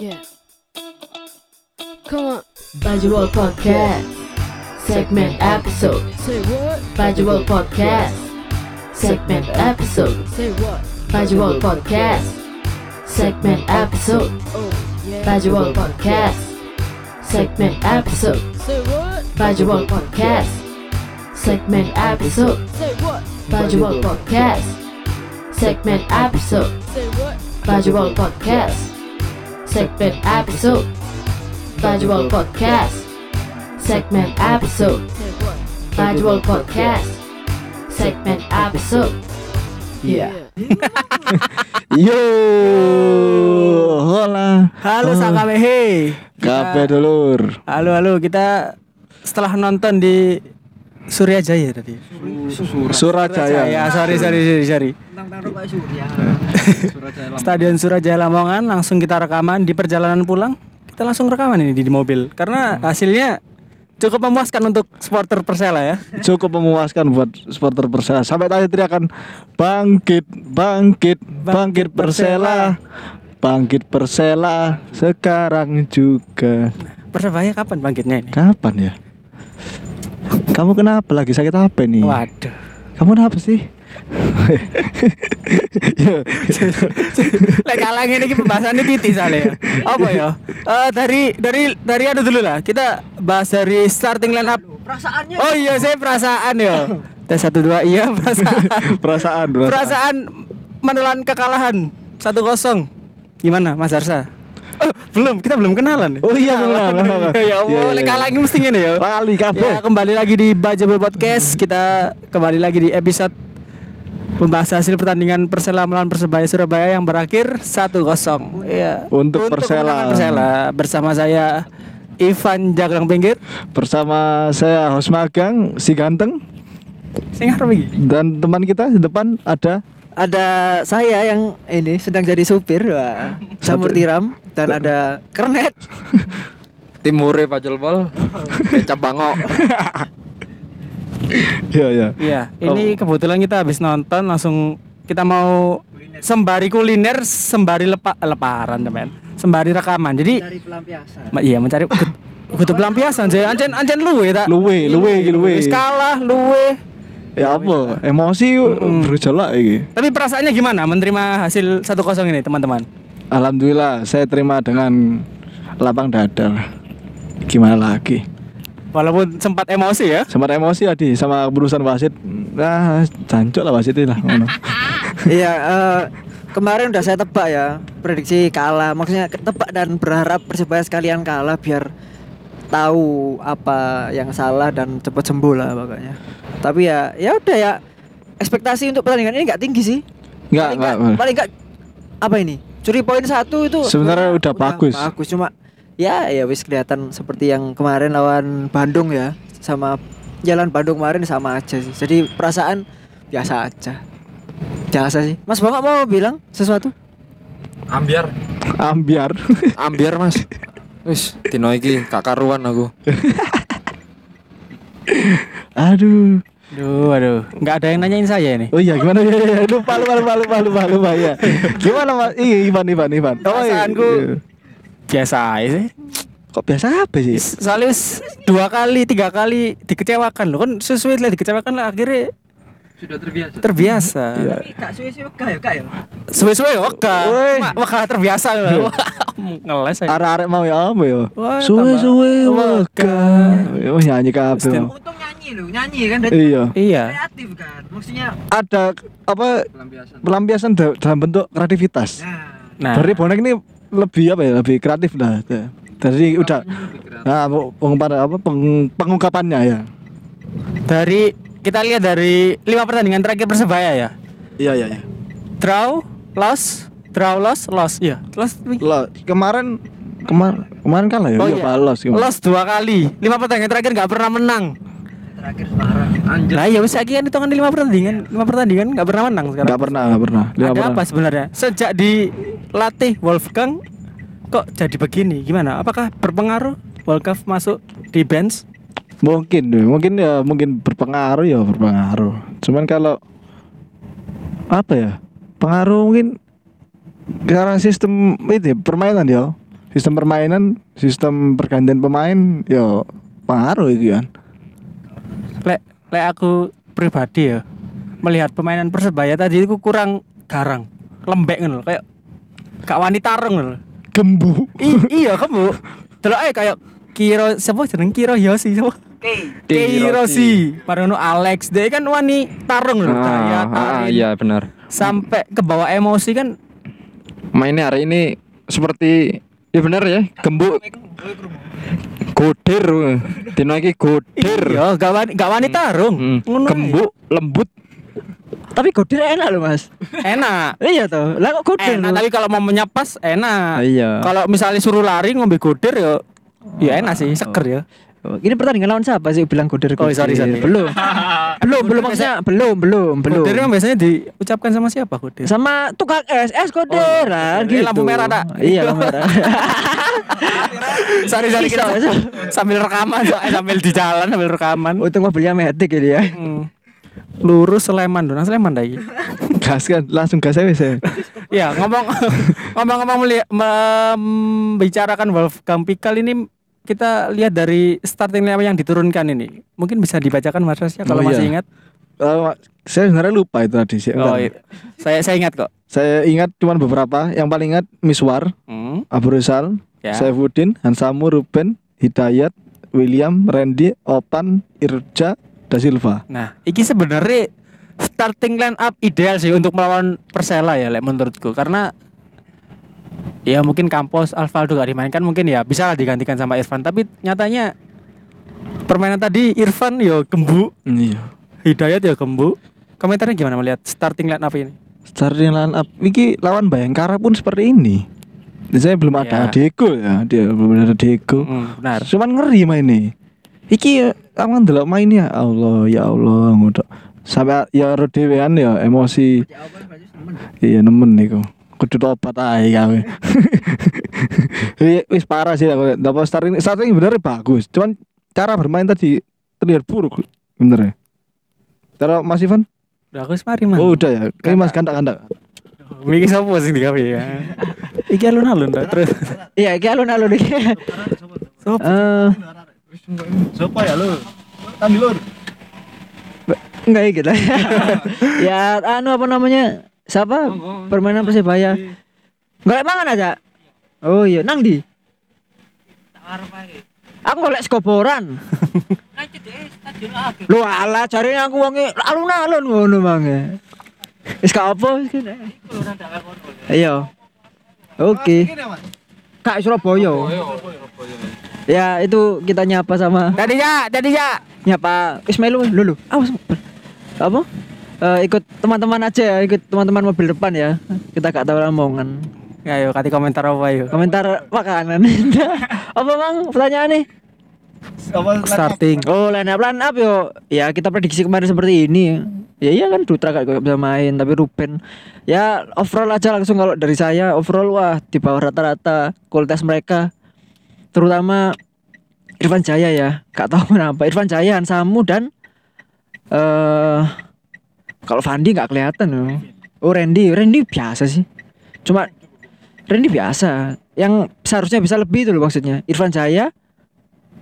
Yeah. Come on. Bajul Podcast. Segment episode. Say what? Bajul Podcast. Segment episode. Say what? Bajul Podcast. Segment episode. Oh, yeah. Bajul Podcast. Segment episode. Say what? Bajul Podcast. Segment episode. Say what? Bajul Podcast. Segment episode. Say what? Bajul Podcast. Segment episode. Bajul Podcast. Segment episode. Bajul Podcast. Segment episode. Iya. Yo, hola. Halo Sakamehe. Kabeh dulur. Halo halo kita setelah nonton di Surya Jaya tadi. Surajaya. Ya sorry sorry sorry sorry. Stadion Surajaya Lamongan langsung kita rekaman di perjalanan pulang. Kita langsung rekaman ini di, di mobil karena hasilnya cukup memuaskan untuk supporter Persela ya. Cukup memuaskan buat supporter Persela. Sampai tadi teriakan bangkit, bangkit, bangkit Persela. Bangkit Persela sekarang juga. Persebaya kapan bangkitnya ini? Kapan ya? Kamu kenapa lagi sakit apa nih? Waduh. Kamu kenapa sih? Yo, Lek kalang ini pembahasannya titis ya. Apa ya? Eh, dari dari dari ada dulu lah. Kita bahas dari starting line up. Perasaannya. Oh iya, saya perasaan ya. Tes satu dua iya perasaan. perasaan, perasaan. perasaan menelan kekalahan satu kosong. Gimana Mas Arsa? Oh, belum, kita belum kenalan. Oh iya, belum, belum. ya Iya, Allah, iya, lek iya. kalah ini mesti ngene ya. Lali Ya, kabeh. kembali lagi di Bajabel Podcast. Kita kembali lagi di episode membahas hasil pertandingan Persela melawan Persebaya Surabaya yang berakhir 1-0. Iya. Untuk Persela. kemenangan Persela bersama saya Ivan Jaglang Pinggir. Bersama saya host magang si ganteng Sing dan teman kita di depan ada ada saya yang ini sedang jadi supir wah, Samur Tiram dan ada Kernet. Timure Pacul Pol Kecap Bangok. Ya ya Iya, ini kebetulan kita habis nonton langsung kita mau sembari kuliner, sembari lepa, leparan teman. Sembari rekaman. Jadi dari pelampiasan. Iya mencari kut- kutu pelampiasan saya ancen ancen luwe tak? Luwe luwe luwe. Wis kalah luwe ya apa? emosi bergejolak iki. Tapi perasaannya gimana menerima hasil 1-0 ini teman-teman? Alhamdulillah saya terima dengan lapang dada. Gimana lagi? Walaupun sempat emosi ya? Sempat emosi tadi sama berurusan wasit. Nah jancuk lah wasit lah ngono. iya eh, kemarin udah saya tebak ya prediksi kalah. Maksudnya tebak dan berharap persebaya sekalian kalah biar tahu apa yang salah dan cepat sembuh lah pokoknya. Tapi ya ya udah ya ekspektasi untuk pertandingan ini nggak tinggi sih. Nggak, paling nggak. paling nggak apa ini? Curi poin satu itu Sebenarnya udah bagus. bagus cuma ya ya wis kelihatan seperti yang kemarin lawan Bandung ya. Sama jalan Bandung kemarin sama aja sih. Jadi perasaan biasa aja. Biasa sih. Mas Bangga mau bilang sesuatu? Ambiar. Ambiar. Ambiar mas Wis Dino iki gak karuan aku aduh aduh aduh nggak ada yang nanyain saya ini Oh iya gimana ya, ya, lupa lupa lupa lupa lupa lupa ya. Gimana Mas? Iya Ivan Ivan Ivan. Oh, iya. Perasaanku biasa aja sih Kok biasa apa sih? soalnya dua kali tiga kali dikecewakan loh kan sesuai lah dikecewakan lah akhirnya Sudah terbiasa terbiasa Iya. kak suwe suwe ya kak ya suwe-suwe waka Woi. Ma- waka terbiasa loh ngeles aja Arek-arek mau ya apa ya? Wah, Suwe tambah- suwe waka. waka. Oh nyanyi kabeh. Untung nyanyi loh nyanyi kan Iya. iya kreatif kan maksudnya Ada apa Pelampiasan pelampiasan da- dalam bentuk kreativitas. nah Dari bonek ini lebih apa ya? Lebih kreatif lah. Dari udah nah, pengungkapan apa peng- pengungkapannya ya. dari kita lihat dari lima pertandingan terakhir persebaya ya? Iya iya iya. draw loss draw loss loss iya. Loss Lo kemarin kemarin kemarin kalah ya? Oh Iya, iya. kemarin. loss dua kali. Lima pertandingan terakhir nggak pernah menang. Terakhir Semarang Anjir. Nah ya wis lagi kan hitungan lima pertandingan. Lima pertandingan nggak pernah menang sekarang. Enggak pernah, enggak pernah. Lima ada pernah. apa sebenarnya? Sejak dilatih Wolfgang kok jadi begini? Gimana? Apakah berpengaruh Wolfgang masuk di bench Mungkin, deh, mungkin ya mungkin berpengaruh ya berpengaruh. Cuman kalau apa ya? Pengaruh mungkin karena sistem itu ya, permainan ya. sistem permainan, sistem pergantian pemain, yo pengaruh itu kan. Lek lek aku pribadi ya melihat permainan Persebaya tadi itu kurang garang, lembek ngono kayak gak wani tarung ngono. Gembu. I- iya. Delok ae kayak Kiro siapa jeneng Kiro Yosi siapa? Kirosi. Marono Alex, dia kan wani tarung loh, Ah, daya ah, tarik. iya benar. Sampai ke bawah emosi kan Mainnya hari ini seperti ya benar ya, gembuk. Godir. Dino iki godir. iya gak wani gak wani tarung. Hmm, Ngono ae. Gembuk, lembut. Tapi godir enak loh mas. Enak. Iya toh. Lah kok godir? Enak, loh? tapi kalau mau menyapas enak. Iya. Kalau misalnya suruh lari ngombe godir ya ya enak sih, seger ya. Oh, Ini pertandingan lawan siapa sih bilang godir? Oh, sorry, sorry. Belum. belum, belum maksudnya belum, belum, belum. Godir kan biasanya diucapkan sama siapa godir? Sama tukang es, es godir lah Eh, gitu. lampu merah, tak? Iya, lampu merah. sorry sorry kita sambil rekaman sambil di jalan sambil rekaman. Untung mobilnya metik ini ya. Hmm. Lurus Sleman dong, Sleman dah iki. Gas kan, langsung gas aja wis. ya. Ya ngomong ngomong-ngomong membicarakan Wolfgang Pikal ini kita lihat dari starting lineup yang diturunkan ini. Mungkin bisa dibacakan Mas Rasya kalau Oh, iya. masih ingat. Eh, saya sebenarnya lupa itu tadi sih. Oh, iya. saya saya ingat kok. Saya ingat cuma beberapa. Yang paling ingat Miswar, Hmm. Abu Rizal, Ya. Saifuddin, Hansamu, Ruben, Hidayat, William, Randy, Opan, Irja, Da Silva. Nah, iki sebenarnya starting line up ideal sih untuk melawan Persela ya, lek menurutku karena ya mungkin Campos, Alvaldo gak dimainkan mungkin ya bisa lah digantikan sama Irfan tapi nyatanya permainan tadi Irfan yo gembu, Iya. Hidayat ya gembu. Komentarnya gimana melihat starting line up ini? Starting line up iki lawan Bayangkara pun seperti ini. Saya belum ada Ya. Diego ya, dia belum ada Diego. Hmm, benar. Cuman ngeri main ini. Iki aman delok mainnya Allah ya Allah ngono. Sampai ya ro dhewean ya emosi. Iya nemen niku. Kudu tobat ae. Iya, Wis parah sih aku. Dapat starting starting bener bagus. Cuman cara bermain tadi terlihat buruk bener ya. Cara Mas Ivan? Udah aku mari man. Oh udah ya. Ini Mas kandak-kandak. Miki sapa sing digawe ya? Iki alun-alun ta terus. Iya, iki alun-alun iki. Sopo? Eh, Sopo ya lu? Tadi lur. enggak ya gitu. ya anu apa namanya? Siapa? Permainan Persebaya. Golek mangan aja. Oh iya, nang di. Aku golek skoboran. Lu ala cari aku wonge alun-alun ngono mange. Wis gak apa wis kene. Iya. Oke. Kak Surabaya. Ya itu kita nyapa sama Tadi ya, tadi ya. nyapa Ismail lu lu. Awas. Apa? Eh, ikut teman-teman aja ya, ikut teman-teman mobil depan ya. Kita gak tahu omongan. Ya yuk kasih komentar apa yuk. Komentar makanan. apa bang pertanyaan nih? Starting. Oh line up line up yo. Ya kita prediksi kemarin seperti ini. Ya iya kan Dutra gak gak bisa main tapi Ruben ya overall aja langsung kalau dari saya overall wah di bawah rata-rata kualitas mereka terutama Irfan Jaya ya gak tahu kenapa Irfan Jaya Hansamu dan eh kalau Fandi nggak kelihatan loh. Oh Randy Randy biasa sih. Cuma Randy biasa. Yang seharusnya bisa lebih itu loh maksudnya. Irfan Jaya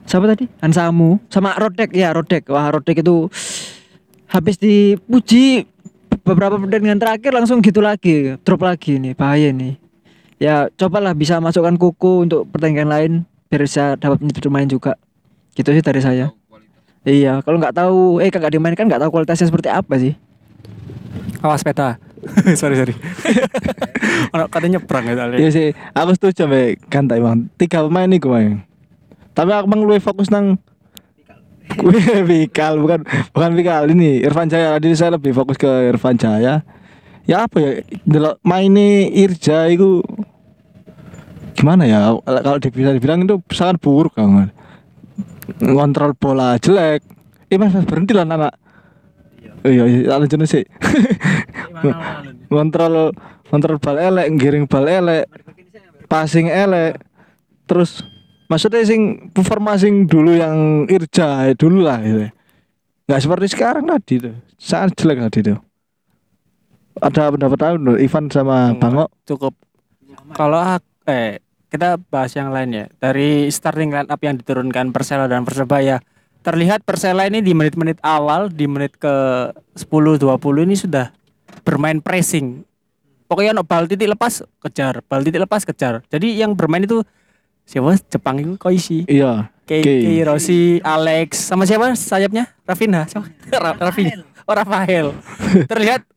siapa tadi? Hansamu sama Rodek ya Rodek. Wah Rodek itu habis dipuji beberapa pertandingan terakhir langsung gitu lagi drop lagi nih bahaya nih. Ya cobalah bisa masukkan kuku untuk pertandingan lain biar bisa dapat menit bermain juga. Gitu sih dari saya. Iya kalau nggak tahu eh nggak dimainkan nggak tahu kualitasnya seperti apa sih Awas peta. sorry sorry. Ono katanya nyebrang ya soalnya. Iya sih, aku setuju mbak Kanta emang tiga pemain nih gue. Tapi aku emang lebih fokus nang Wih, Vikal bukan bukan Vikal ini Irfan Jaya tadi saya lebih fokus ke Irfan Jaya. Ya apa ya delok mainnya Irja itu gimana ya kalau bisa dibilang itu sangat buruk kan ngontrol bola jelek eh mas, mas berhenti lah anak iya iya lanjut sih. Ngontrol ngontrol bal elek ngiring bal elek passing elek. Terus maksudnya sing performa sing dulu yang Irja dulu lah gitu nggak seperti sekarang tadi tuh. Sangat jelek tadi tuh. Ada pendapat tahu Ivan sama Bangok Cukup. Kalau eh kita bahas yang lain ya. Dari starting line up yang diturunkan Persela dan Persebaya, terlihat Persela ini di menit-menit awal, di menit ke 10 20 ini sudah bermain pressing. Pokoknya no bal titik lepas kejar, bal titik lepas kejar. Jadi yang bermain itu siapa? Jepang itu Koishi, Iya. Kei, Kei. Kei Rossi, Alex, sama siapa sayapnya? Rafinha, siapa? Ra- Rafinha. Oh Rafael. Terlihat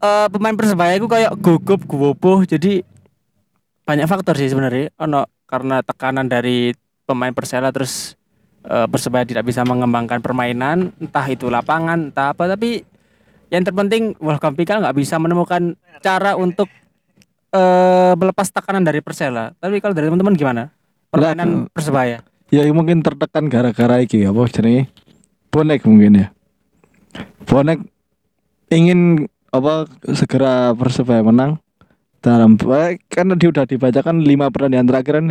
eh, pemain persebaya itu kayak gugup, guboboh. Jadi banyak faktor sih sebenarnya. Ono karena tekanan dari pemain Persela terus eh, persebaya tidak bisa mengembangkan permainan, entah itu lapangan, entah apa. Tapi yang terpenting Wolfgang Pikal nggak bisa menemukan cara untuk eh melepas tekanan dari Persela. Tapi kalau dari teman-teman gimana? Permainan persebaya. Ya mungkin tertekan gara-gara iki apa jenenge? Bonek mungkin ya. Bonek ingin apa segera Persebaya menang dalam eh, kan dia udah dibacakan lima pertandingan terakhir kan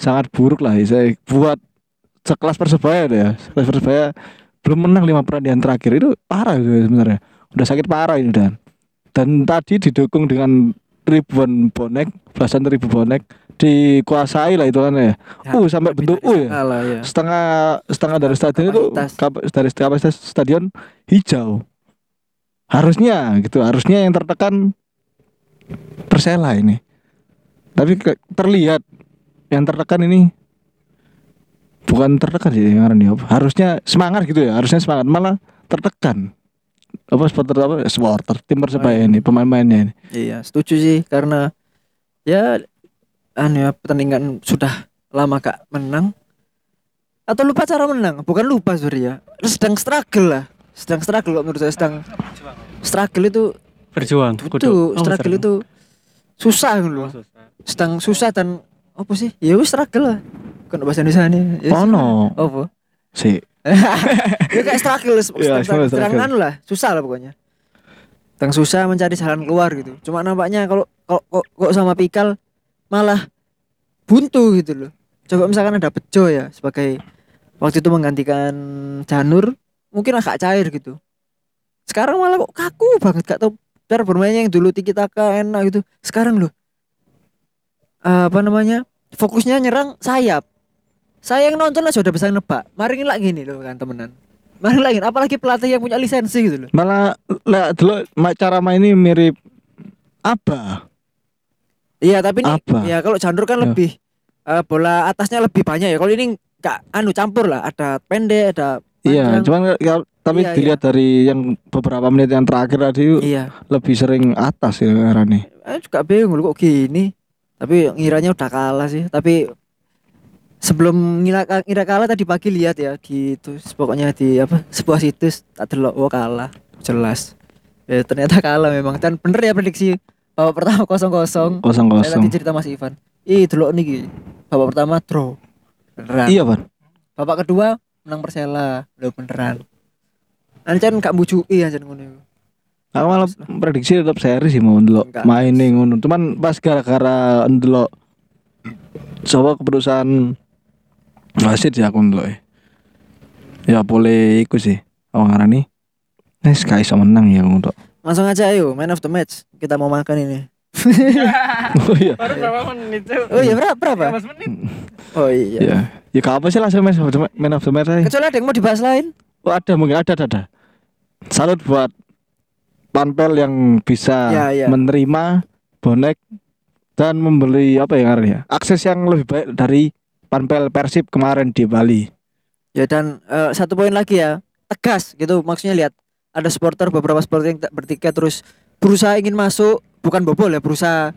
sangat buruk lah saya buat sekelas Persebaya deh ya. Sekelas Persebaya belum menang lima pertandingan terakhir. Itu parah itu sebenarnya. Udah sakit parah ini dan. Dan tadi didukung dengan ribuan bonek belasan ribu bonek dikuasai lah itu kan ya, uh sampai bentuk U ya ya. setengah setengah dari stadion itu kap- dari kapasitas stadion hijau. Harusnya gitu harusnya yang tertekan Persela ini. Tapi ke- terlihat yang tertekan ini bukan tertekan sih yang ngaran apa harusnya semangat gitu ya harusnya semangat. Malah tertekan. Apa supporter apa? Supporter tim persebaya ini pemain-pemainnya ini. Iya, setuju sih karena ya anu ya pertandingan sudah lama gak menang. Atau lupa cara menang bukan lupa sorry ya. Sedang struggle lah. Sedang struggle kok menurut saya sedang struggle itu Berjuang. itu struggle itu susah gitu loh. Sedang susah dan apa sih? Ya wis struggle lah kan bahasa Indonesia nih ya, oh no apa? Sih ya kayak struggle sedang struggle. anu lah susah lah pokoknya. Sedang susah mencari jalan keluar gitu. Cuma nampaknya kalau kalau kok, kok sama Pikal malah buntu gitu loh. Coba misalkan ada Bejo ya sebagai waktu itu menggantikan Janur mungkin agak cair gitu. Sekarang malah kok kaku banget gak tau cara bermainnya yang dulu tiki taka enak gitu. Sekarang loh apa namanya fokusnya nyerang sayap saya yang nonton aja udah bisa nebak mari lagi gini loh kan temenan mari lagi apalagi pelatih yang punya lisensi gitu loh malah lah dulu cara mainnya mirip apa iya tapi ini Apa? ya kalau Janur kan Ya. lebih eh, bola atasnya lebih banyak ya kalau ini nggak anu campur lah ada pendek ada Iya, cuman ya- tapi Iya, dilihat dari yang beberapa menit yang terakhir tadi iya lebih sering atas ya Rani. Eh juga bingung kok gini. Tapi ngiranya udah kalah sih. Tapi sebelum ngira, ngira kalah tadi pagi lihat ya di itu pokoknya di apa sebuah situs tak delok oh kalah jelas. Ya ternyata kalah memang dan bener ya prediksi babak pertama kosong kosong. Kosong Saya tadi kosong. cerita Mas Ivan. Ih delok nih babak pertama draw. Beneran. Iya pan. Babak kedua menang Persela. Loh beneran. Ancan gak bujui ancan ngono. Aku malah prediksi tetap seri sih mau ndelok Enggak. main ngono. Cuman pas gara-gara ndelok coba keputusan wasit sih aku ndelok. e. Ya boleh ikut sih. Awang ngarani. Nih Sky iso menang ya untuk. Langsung aja ayo man of the match. Kita mau makan ini. Oh iya. Baru berapa menit tuh? Oh iya berapa? berapa? menit. Oh iya. Ya. Ya gak apa sih langsung man of the ma- man of the match. Kecuali ada yang mau dibahas lain. Oh, ada mungkin ada ada ada. Salut buat Panpel yang bisa Ya, ya. menerima bonek dan membeli apa ya ngarannya, akses yang lebih baik dari Panpel Persib kemarin di Bali. Ya dan eh, satu poin lagi ya, tegas gitu. Maksudnya lihat ada supporter beberapa supporter yang bertiket terus berusaha ingin masuk, bukan bobol ya, berusaha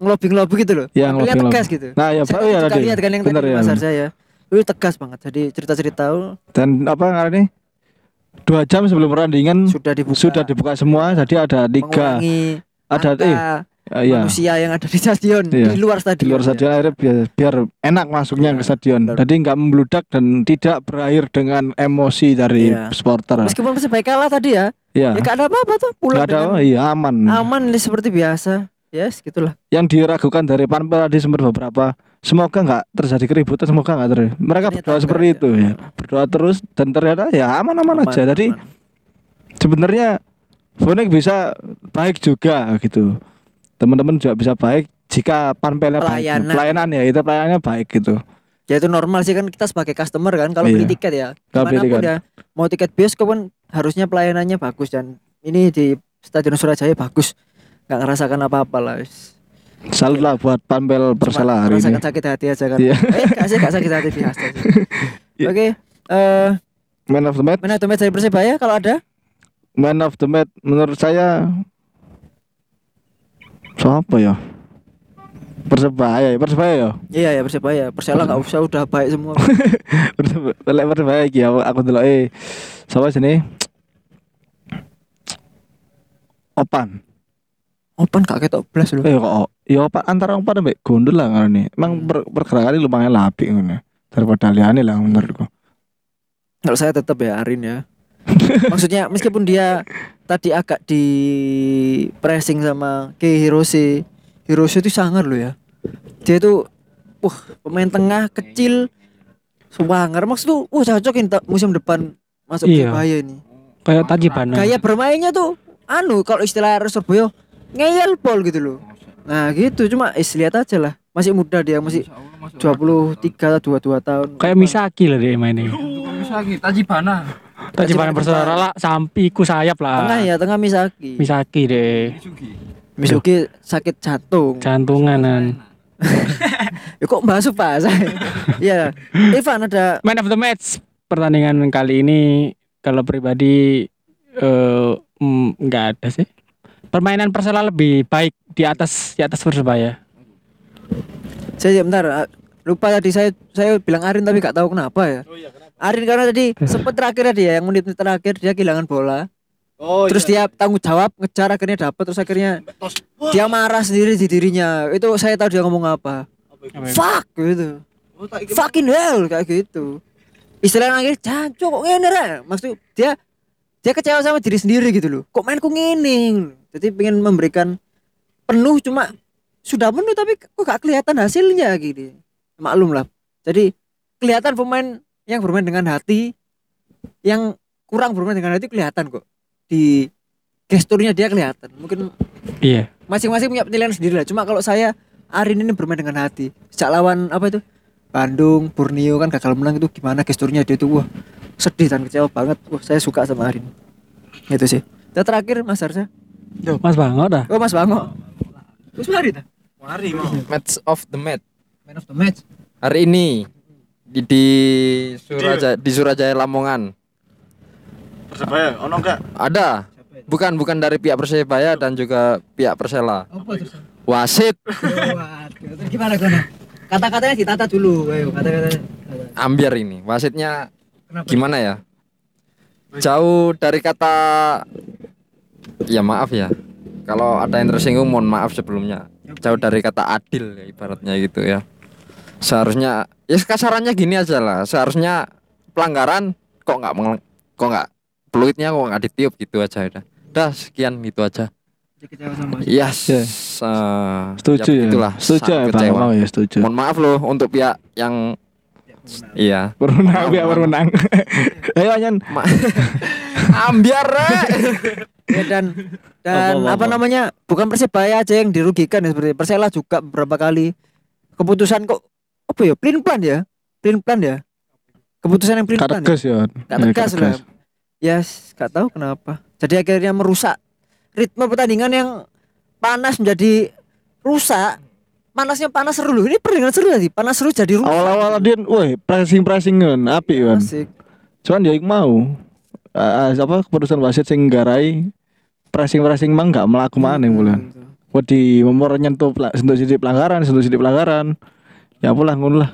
ngelobi ngelobi gitu loh. Ya, ngelobi-ngelobi. tegas gitu. Nah, ya Saya Pak ya juga tadi. lihat kan yang Bener tadi ya. Mas Arja ya. Itu tegas banget. Jadi cerita-cerita oh, Dan apa ngarannya? Dua jam sebelum pertandingan sudah dibuka. Sudah dibuka semua. Jadi ada tiga, mengurangi ada angka eh, ya, manusia yang ada di stadion Iya. di luar di stadion. luar ya. stadion akhirnya biar, biar enak masuknya Iya, ke stadion. benar. Jadi nggak membludak dan tidak berakhir dengan emosi dari Iya. supporter. Meskipun Persebaya kalah tadi ya, Ya, ya gak ada apa-apa tuh. Pulang nggak ada, dengan iya aman. aman nih seperti biasa. Yes, gitulah. yang diragukan dari Panpel tadi sempat beberapa semoga nggak terjadi keributan semoga nggak terjadi mereka Ternyata berdoa seperti ya. itu ya berdoa terus dan ternyata ya aman-aman aja Aman, jadi aman. sebenarnya bonek bisa baik juga gitu teman-teman juga bisa baik jika panpelnya baik Pelayanan. pelayanan ya itu pelayanannya baik gitu Ya itu normal sih kan kita sebagai customer kan kalau Iya. beli tiket ya. Kalau beli tiket. ya mau tiket bioskop kan harusnya pelayanannya bagus dan ini di Stadion Surajaya bagus. nggak ngerasakan apa-apa lah. salut lah buat panpel Persela hari ini sakit hati aja kan. Iya. Eh, gak sih, gak sakit hati biasa sih. Iya. Oke, eh man of the match mana tuh match dari Persebaya kalau ada? man of the match menurut saya siapa ya Persebaya ya Persebaya ya Iya ya Persebaya. Persela nggak usah udah baik semua. Persebaya Persebaya iki aku aku delok eh sapa sini Opan Open gak ketok blas loh. eh kok ya Opan antara Opan ambek Gondol lah ngarane emang per, pergerakannya lumayan lapik ngono daripada liane lah menurutku Kalau saya tetap ya Arin ya. Maksudnya meskipun dia tadi agak di pressing sama Ke Hirose. Hirose itu sangar loh ya. Dia tuh wah pemain tengah kecil Suwanger maksud tuh wah cocok ini ta- musim depan masuk Iya. Persebaya ini. Kayak Tajibana. Gaya bermainnya tuh anu kalau istilah Surabaya ngeyel pol gitu loh. Nah gitu cuma is lihat aja lah masih muda dia masih 23 atau 22 tahun. Kayak Misaki lah dia mainnya. Misaki, Tajibana. Tajibana bersaudara lah sampai ku sayap lah. Tengah ya, tengah Misaki. Misaki deh. Misuki sakit jantung. Jantunganan. Ya kok bahas apa saya? Iya. Ivan ada Man of the match pertandingan kali ini kalau pribadi eh mm, nggak ada sih. Permainan Persela lebih baik di atas di atas Persebaya. saya bentar lupa tadi saya saya bilang Arin tapi gak tahu kenapa ya. Arin karena tadi sempat terakhir dia yang menit terakhir dia kehilangan bola. oh terus dia tanggung jawab ngejar akhirnya dapat terus akhirnya dia marah sendiri di dirinya. Itu saya tahu dia ngomong apa. Fuck gitu. Fucking hell kayak gitu. Istilah akhir jancuk kok ngene rek. Maksud dia dia kecewa sama diri sendiri gitu loh. Kok mainku ngene. Jadi pengen memberikan penuh cuma sudah penuh tapi kok gak kelihatan hasilnya gitu. Maklum lah. Jadi kelihatan pemain yang bermain dengan hati yang kurang bermain dengan hati kelihatan kok. Di gesturnya dia kelihatan. Mungkin Iya. masing-masing punya penilaian sendiri lah. Cuma kalau saya Arin ini bermain dengan hati. Sejak lawan apa itu? Bandung, Borneo kan gagal menang itu gimana gesturnya dia tuh wah sedih dan kecewa banget. Wah saya suka sama Arin. Itu sih. Dan terakhir Mas Arsa. Mas Bango dah. Oh Mas Bango. Mas Mari dah. Match of the match. Man of the match. Hari ini di, di Surajaya di Surajaya Lamongan. Persebaya ono enggak Ada. Bukan bukan dari pihak Persebaya dan juga pihak Persela. Apa itu? Wasit Waduh, terus gimana gimana? Kata-katanya ditata dulu, ayo kata-katanya. ambiar ini. Wasitnya Kenapa? gimana ya? Jauh dari kata ya maaf ya. Kalau ada yang tersinggung mohon maaf sebelumnya. Jauh dari kata adil ya, ibaratnya gitu ya. Seharusnya ya kasarannya gini aja lah. Seharusnya pelanggaran kok nggak kok nggak peluitnya kok nggak ditiup gitu aja udah. Dah sekian itu aja. Sama Yes. Ya. eh, setuju ya, begitulah, setuju ya Bang. Mau ya setuju Mohon maaf loh untuk pihak yang iya. berwenang biar berwenang ayo anyan Ma- ambiar. Ya, dan dan Apa, apa, apa, apa? namanya bukan persebaya aja yang dirugikan ya seperti Persela juga beberapa kali keputusan kok apa ya? Plan plan ya? Plan plan ya? Keputusan yang plan plan ya? kateges ya? Gak tegas lah. ya s- gak tahu kenapa. Jadi akhirnya merusak ritme pertandingan yang panas menjadi rusak. Panasnya panas seru loh. Ini pertandingan seru tadi panas seru jadi rusak. Awal-awal dia woi pressing pressing kan api kan. Asik. cuman dia mau. Ah, ah, apa keputusan wasit sing garai pressing pressing mang nggak melaku mana bulan Wedi memor nyentuh sentuh sidik pelanggaran sentuh sidik pelanggaran ya pulang ngono lah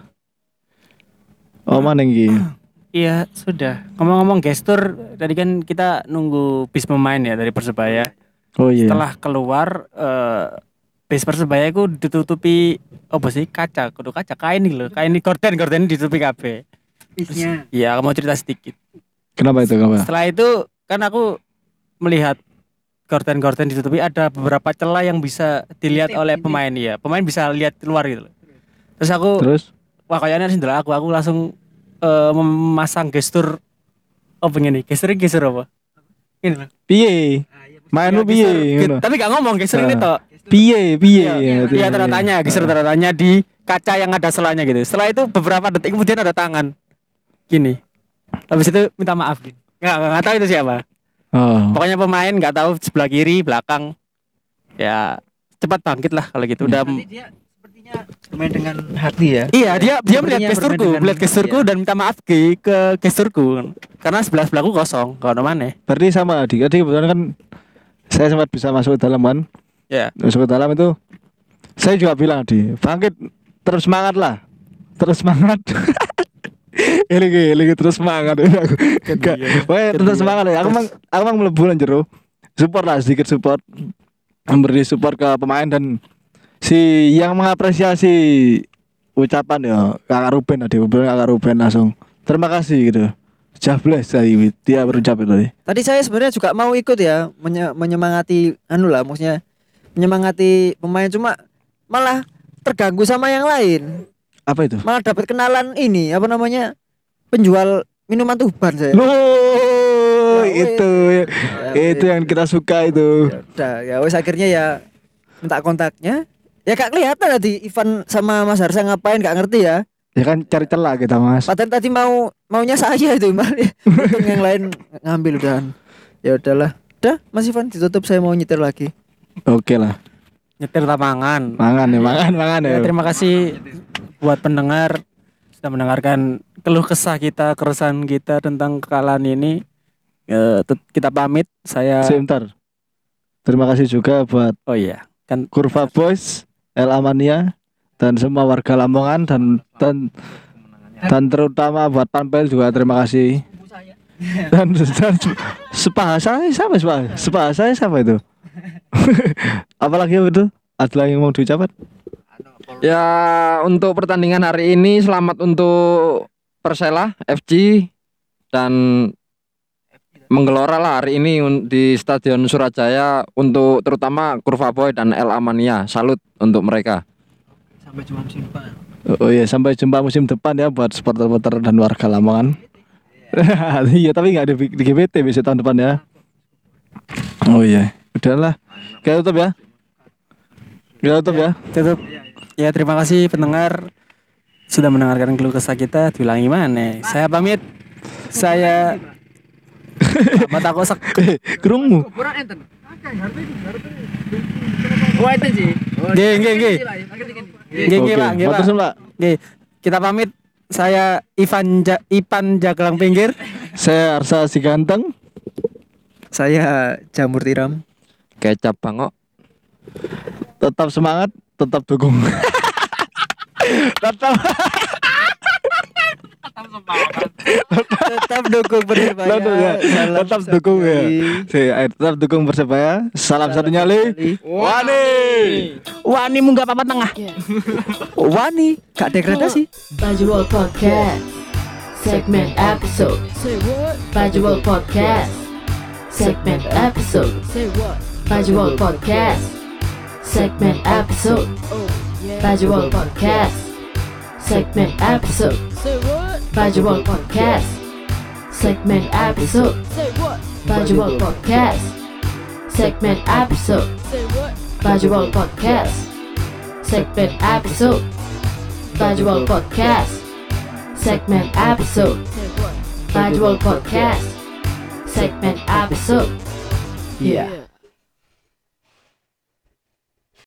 oh mana iki Iya sudah. Ngomong-ngomong gestur, tadi kan kita nunggu bis pemain ya dari Persebaya. oh iya Setelah keluar eh bis Persebaya itu ditutupi apa sih kaca, kudu kaca kain nih loh, kain ini gorden gorden ditutupi kabeh. Bisnya. Iya, aku mau cerita sedikit. kenapa itu kenapa Setelah itu kan aku melihat gorden-gorden ditutupi ada beberapa celah yang bisa dilihat oleh pemain ya. Pemain bisa lihat keluar gitu loh. Terus aku terus wah kayaknya harus aku aku langsung eh, memasang gestur oh begini gestur gestur apa ini loh piye main lu piye Gestur- tapi gak ngomong gestur ini Nah. toh piye piye Iya, iya tanda tanya, geser tanda tanya di kaca yang ada selanya gitu. Setelah itu beberapa detik kemudian ada tangan. Gini. Habis itu minta maaf gitu. Nggak, nggak, nggak tahu itu siapa. oh Pokoknya pemain nggak tahu sebelah kiri, belakang. Ya cepat bangkit lah kalau gitu. Udah dia sepertinya bermain dengan hati ya. Iya, dia dia melihat gesturku, melihat gesturku iya. dan minta maaf ke ke gesturku. Karena sebelah sebelahku kosong, kalau mana? berarti sama Adi tadi kebetulan kan saya sempat bisa masuk ke dalam kan Ya. masuk ke dalam itu saya juga bilang Adi bangkit terus semangat lah terus semangat ini ini terus semangat Gak, pokoknya terus semangat ya aku mang aku mang melebu jero support lah sedikit support memberi support ke pemain dan si yang mengapresiasi ucapan ya kakak Ruben tadi kakak Ruben langsung terima kasih gitu Jables tadi dia berucap itu tadi Tadi saya sebenarnya juga mau ikut ya menye- menyemangati anu lah maksudnya menyemangati pemain cuma malah terganggu sama yang lain. apa itu Malah dapat kenalan ini apa namanya penjual minuman tuban saya. Loh, Ya, itu Ya, itu yang kita suka itu. Ya udah ya wes akhirnya ya minta kontaknya. Ya gak kelihatan tadi Ivan sama Mas Harsa ngapain gak ngerti ya. Ya kan cari celah kita mas. Padahal tadi mau maunya saya itu malah untung yang lain ngambil dan ya udahlah. Udah Mas Ivan ditutup saya mau nyetir lagi. Oke lah. Nyetir tapangan. Mangan ya, mangan, mangan ya. Ya, terima kasih buat pendengar sudah mendengarkan keluh kesah kita, keresahan kita tentang kekalahan ini. Tet- kita pamit. Saya Sebentar. Terima kasih juga buat Oh iya, kan Kurva Boys, El Amania dan semua warga Lamongan dan dan dan terutama buat Pampel juga terima kasih. Dan, dan sepahasa siapa sepahasa? Sepahasa siapa itu? Apalagi apa itu? Ada yang mau diucapkan? Ya untuk pertandingan hari ini selamat untuk Persela FC dan menggelora lah hari ini di Stadion Surajaya untuk terutama Kurva Boy dan El Amania. Salut untuk mereka. Sampai cuma musim depan. Oh iya sampai jumpa musim depan ya buat supporter-supporter dan warga Lamongan. iya tapi nggak di, di GBT besok tahun depan ya. Oh iya, udahlah. Kita tutup ya. Kita tutup ya. tutup. Ya terima kasih pendengar sudah mendengarkan keluh kesah kita. Diulangi mana? Saya pamit. Saya mata kosak. Kerungmu. Nggih, nggih, nggih. Nggih, nggih, Pak, nggih, Pak. Matur suwun, Pak. Nggih, kita pamit. Saya Ivan ja Ipan Jaglang Pinggir. Saya Arsa si ganteng. Saya Jamur Tiram. Kecap bangok. Tetap semangat, tetap dukung. tetap Tetap dukung Persebaya. tetap, ya. Salam tetap dukung ya. Si, eh, tetap dukung Persebaya. Salam, satunya li. Wani. Wani munggah papan tengah. Wani, gak degradasi. Baju World Podcast Segment episode Say what? Baju World Podcast Segment episode Say what? Baju World Podcast Segment episode Baju World Podcast Segment episode Say what? Baju World Podcast. Segment episode. Say what? Baju World Podcast. Segment episode. Say what? Baju World Podcast. Segment episode. Baju World Podcast. Segment episode. Baju World Podcast. Segment episode. Yeah